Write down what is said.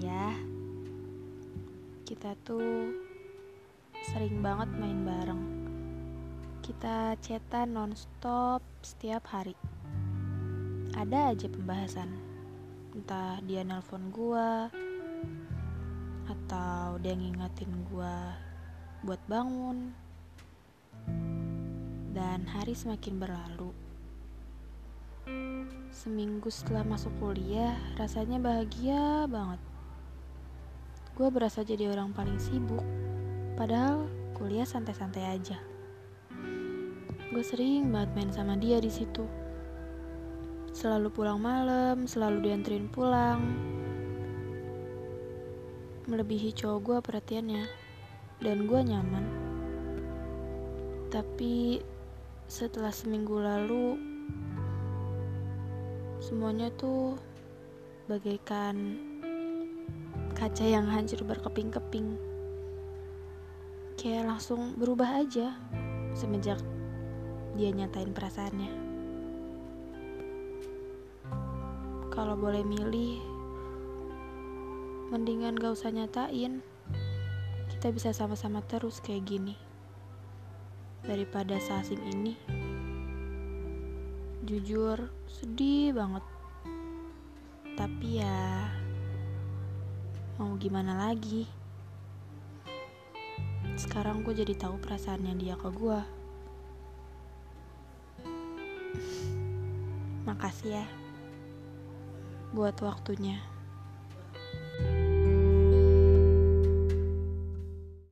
ya. Kita tuh sering banget main bareng. Kita chatan nonstop setiap hari. Ada aja pembahasan. Entah dia nelpon gua atau dia ngingetin gua buat bangun. Dan hari semakin berlalu. Seminggu setelah masuk kuliah, rasanya bahagia banget. Gue berasa jadi orang paling sibuk, padahal kuliah santai-santai aja. Gue sering banget main sama dia di situ. Selalu pulang malam, selalu dianterin pulang. Melebihi cowok gue perhatiannya, dan gue nyaman. Tapi setelah seminggu lalu, Semuanya tuh bagaikan kaca yang hancur berkeping-keping. Kayak langsung berubah aja semenjak dia nyatain perasaannya. Kalau boleh milih, mendingan gak usah nyatain. Kita bisa sama-sama terus kayak gini. Daripada seasing ini. Jujur, sedih banget. Tapi ya, mau gimana lagi? Sekarang gue jadi tahu perasaannya dia ke gue. Makasih ya buat waktunya.